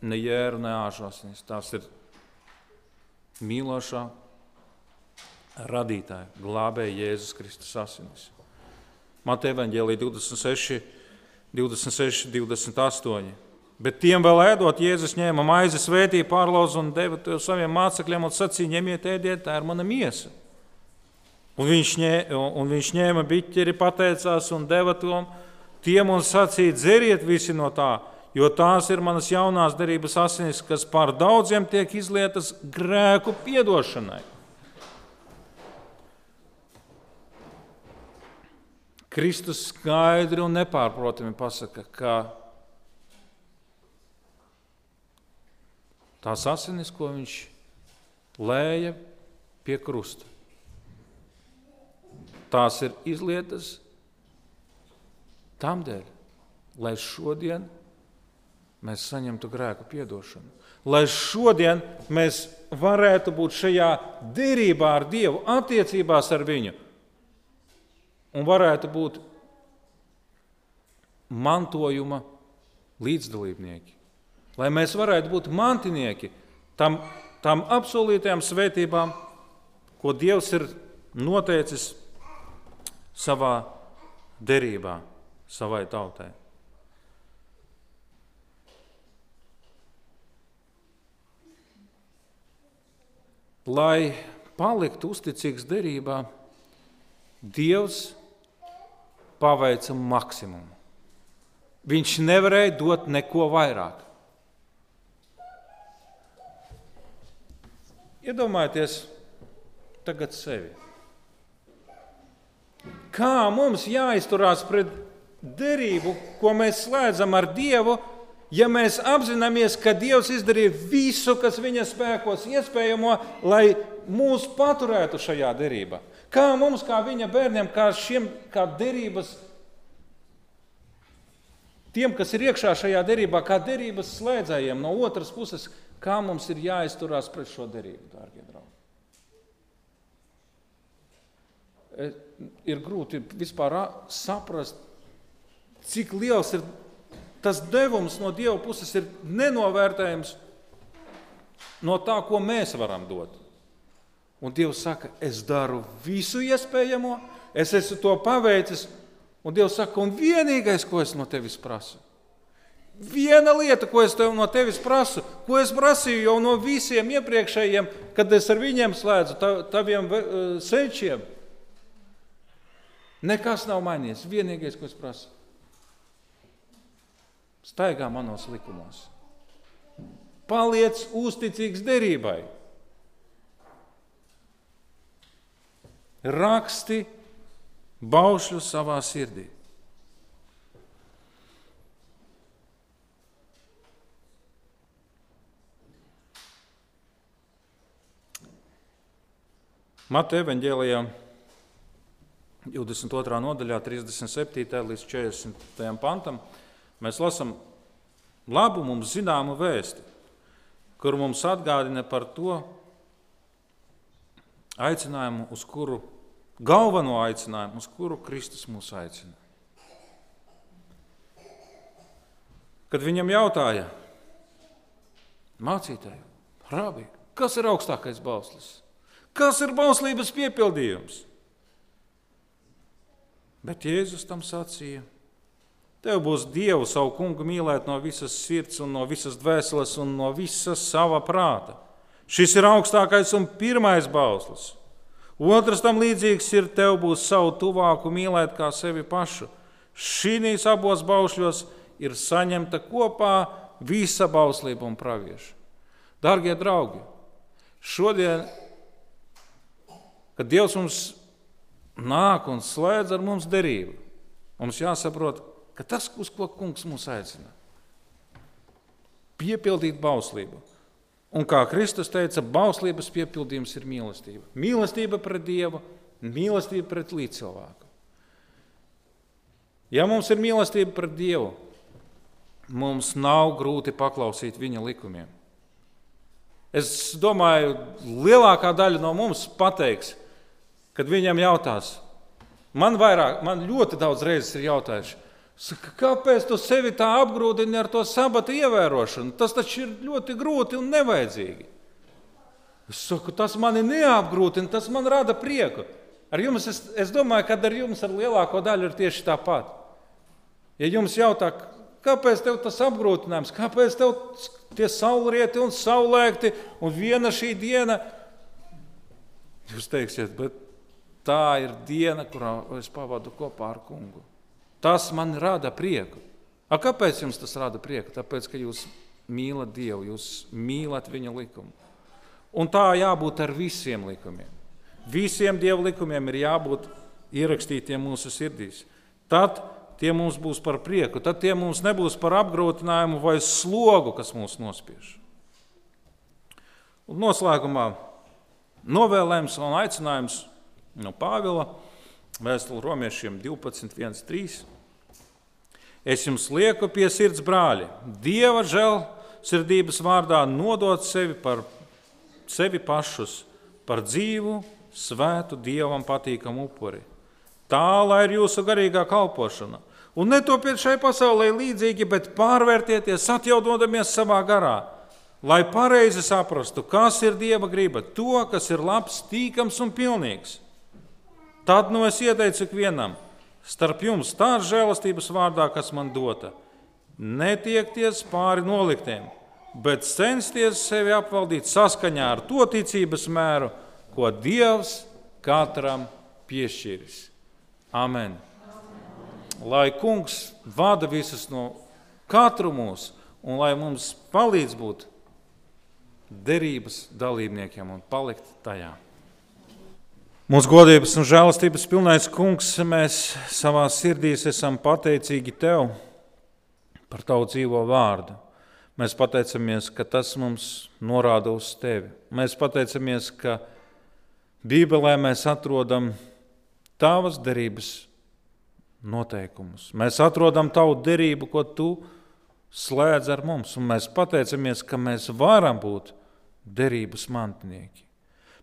ne jēra, ne āžasnis. Tās ir mīlošā radītāja, glābēja Jēzus Kristus asinis. Mateja Evangelija 26, 26, 28. Bet tiem vēl ēdot, Jēzus ņēma maizi, svētīja pārlauzu un deva to saviem mācekļiem un sacīja: ņemiet, ēdiet, tā ir mana miesa. Un viņš, ņē, un viņš ņēma biķeri, pateicās un deva to tiem un sacīja: dzeriet visi no tā, jo tās ir manas jaunās derības asinis, kas pār daudziem tiek izlietas grēku piedošanai. Kristus skaidri un nepārprotami pasaka, ka tās asinis, ko viņš lēja pie krusta, tās ir izlietas tam dēļ, lai šodien mēs saņemtu grēku piedošanu. Lai šodien mēs varētu būt šajā derībā ar Dievu, attiecībās ar Viņu, un varētu būt mantojuma līdzdalībnieki. Lai mēs varētu būt mantinieki tam, tam apsolītajām svētībām, ko Dievs ir noteicis savā derībā, savai tautai. Lai paliktu uzticīgs derībā, Dievs paveica maksimumu. Viņš nevarēja dot neko vairāk. Iedomājieties tagad sevi. Kā mums jāizturās pret derību, ko mēs slēdzam ar Dievu, ja mēs apzināmies, ka Dievs izdarīja visu, kas viņa spēkos iespējamo, lai mūs paturētu šajā derībā? Kā mums, kā viņa bērniem, kā šiem kā derības, tiem, kas ir iekšā šajā derībā, kā derības slēdzējiem no otras puses, kā mums ir jāizturās pret šo derību, dārgie draugi? E, ir grūti vispār saprast, cik liels ir tas devums no Dieva puses, ir nenovērtējams no tā, ko mēs varam dot. Un Dievs saka, es daru visu iespējamo, es esmu to paveicis. Un Dievs saka, un vienīgais, ko es no tevis prasu, viena lieta, ko es tev no tevis prasu, ko es prasīju jau no visiem iepriekšējiem, kad es ar viņiem slēdzu taviem e, sečiem, nekas nav mainījies. Vienīgais, ko es prasu, staigā manos likumos. Paliec uzticīgs derībai. Raksti baušļu savā sirdī. Matu evanģēlijā 22. nodaļā, 37. līdz 40. pantam, mēs lasām labu mums zināmu vēsti, kur mums atgādina par to aicinājumu, uz kuru galveno aicinājumu, uz kuru Kristus mūs aicina. Kad viņam jautāja, mācītāji, rabi, kas ir augstākais bauslis? Kas ir bauslības piepildījums? Bet Jēzus tam sacīja: Tev būs Dievu savu kungu mīlēt no visas sirds, un no visas dvēseles un no visas sava prāta. Šis ir augstākais un pirmais bauslis. Otrs tam līdzīgs ir, tev būs savu tuvāku mīlēt kā sevi pašu. Šīs abos baušļos ir saņemta kopā visa bauslība un pravieša. Darbie draugi, šodien, kad Dievs mums nāk un slēdz ar mums derību, mums jāsaprot, ka tas, uz ko Kungs mūs aicina, piepildīt bauslību. Un kā Kristus teica, bauslības piepildījums ir mīlestība. Mīlestība pret Dievu, mīlestība pret līdzcilvēku. Ja mums ir mīlestība pret Dievu, mums nav grūti paklausīt Viņa likumiem. Es domāju, lielākā daļa no mums pateiks, kad viņam jautās, man, vairāk, man ļoti daudz reizes ir jautājuši, Saka, kāpēc tu sevi tā apgrūtini ar to sabata ievērošanu? Tas taču ir ļoti grūti un nevajadzīgi. Es saku, tas mani neapgrūtina, tas man rada prieku. Ar jums, es, es domāju, ka ar jums ar lielāko daļu ir tieši tāpat. Ja jums jautā, kāpēc tev tas apgrūtinājums, kāpēc tev tie saulrieti un saulēkti un viena šī diena, jūs teiksiet, bet tā ir diena, kurā es pavadu kopā ar kungu. Tas man rada prieku. A, kāpēc jums tas rada prieku? Tāpēc, ka jūs mīlat Dievu, jūs mīlat Viņa likumu. Un tā jābūt ar visiem likumiem. Visiem Dieva likumiem ir jābūt ierakstītiem mūsu sirdīs. Tad tie mums būs par prieku, tad tie mums nebūs par apgrūtinājumu vai slogu, kas mūs nospiež. Un noslēgumā novēlējums un aicinājums no Pāvila Vēstule romiešiem 12, 1, 3. Es jums lieku pie sirds, brāļi, Dieva žēlsirdības vārdā nodot sevi, par, sevi pašus par dzīvu, svētu, dievam patīkamu upuri. Tā lai ir jūsu garīgā kalpošana. Un netopiet šai pasaulē līdzīgi, bet pārvērtieties, atjaunodamies savā garā, lai pareizi saprastu, kas ir Dieva griba, to, kas ir labs, tīkams un pilnīgs. Tad nu es ieteicu ikvienam, starp jums tādas žēlastības vārdā, kas man dota, netiekties pāri noliktiem, bet censties sevi apvaldīt saskaņā ar to ticības mēru, ko Dievs katram piešķiris. Amen! lai kungs vada visus no katru mūsu un lai mums palīdz būt derības dalībniekiem un palikt tajā. Mūsu godības un žēlastības pilnais kungs, mēs savā sirdīs esam pateicīgi tev par tavu dzīvo vārdu. Mēs pateicamies, ka tas mums norāda uz tevi. Mēs pateicamies, ka Bībelē mēs atrodam tavas derības noteikumus. Mēs atrodam tavu derību, ko tu slēdz ar mums, un mēs pateicamies, ka mēs varam būt derības mantinieki.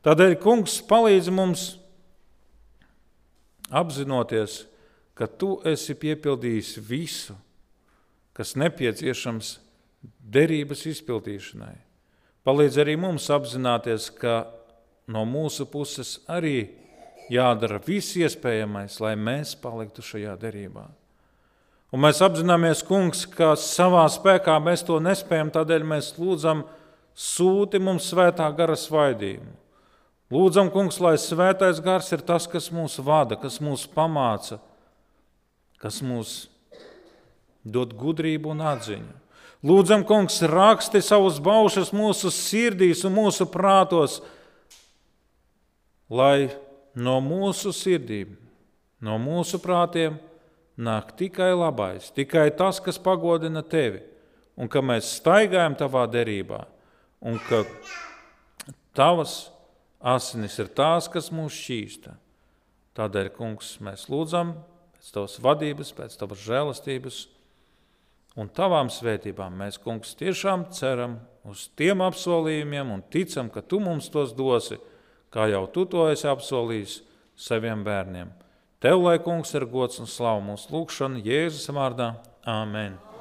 Tādēļ Kungs palīdz mums apzinoties, ka tu esi piepildījis visu, kas nepieciešams derības izpildīšanai. Palīdz arī mums apzināties, ka no mūsu puses arī jādara viss iespējamais, lai mēs paliktu šajā derībā. Un mēs apzināmies, kungs, ka savā spēkā mēs to nespējam, tādēļ mēs lūdzam, sūti mums svētā gara svaidījumu. Lūdzam, kungs, lai svētais gars ir tas, kas mūs vada, kas mūs pamāca, kas mūs dod gudrību un atziņu. Lūdzam, kungs, raksti savus baušus mūsu sirdīs un mūsu prātos, lai no mūsu sirdīm, no mūsu prātiem nāk tikai labais, tikai tas, kas pagodina tevi, un ka mēs staigājam tavā derībā, un ka tavas asinis ir tās, kas mūs šķīsta. Tādēļ, kungs, mēs lūdzam pēc tavas vadības, pēc tavas žēlastības un tavām svētībām. Mēs, kungs, tiešām ceram uz tiem apsolījumiem un ticam, ka tu mums tos dosi kā jau tu to esi apsolījis saviem bērniem. Tev, lai kungs, ir gods un slavu mūsu lūgšanu Jēzus vārdā. Āmen!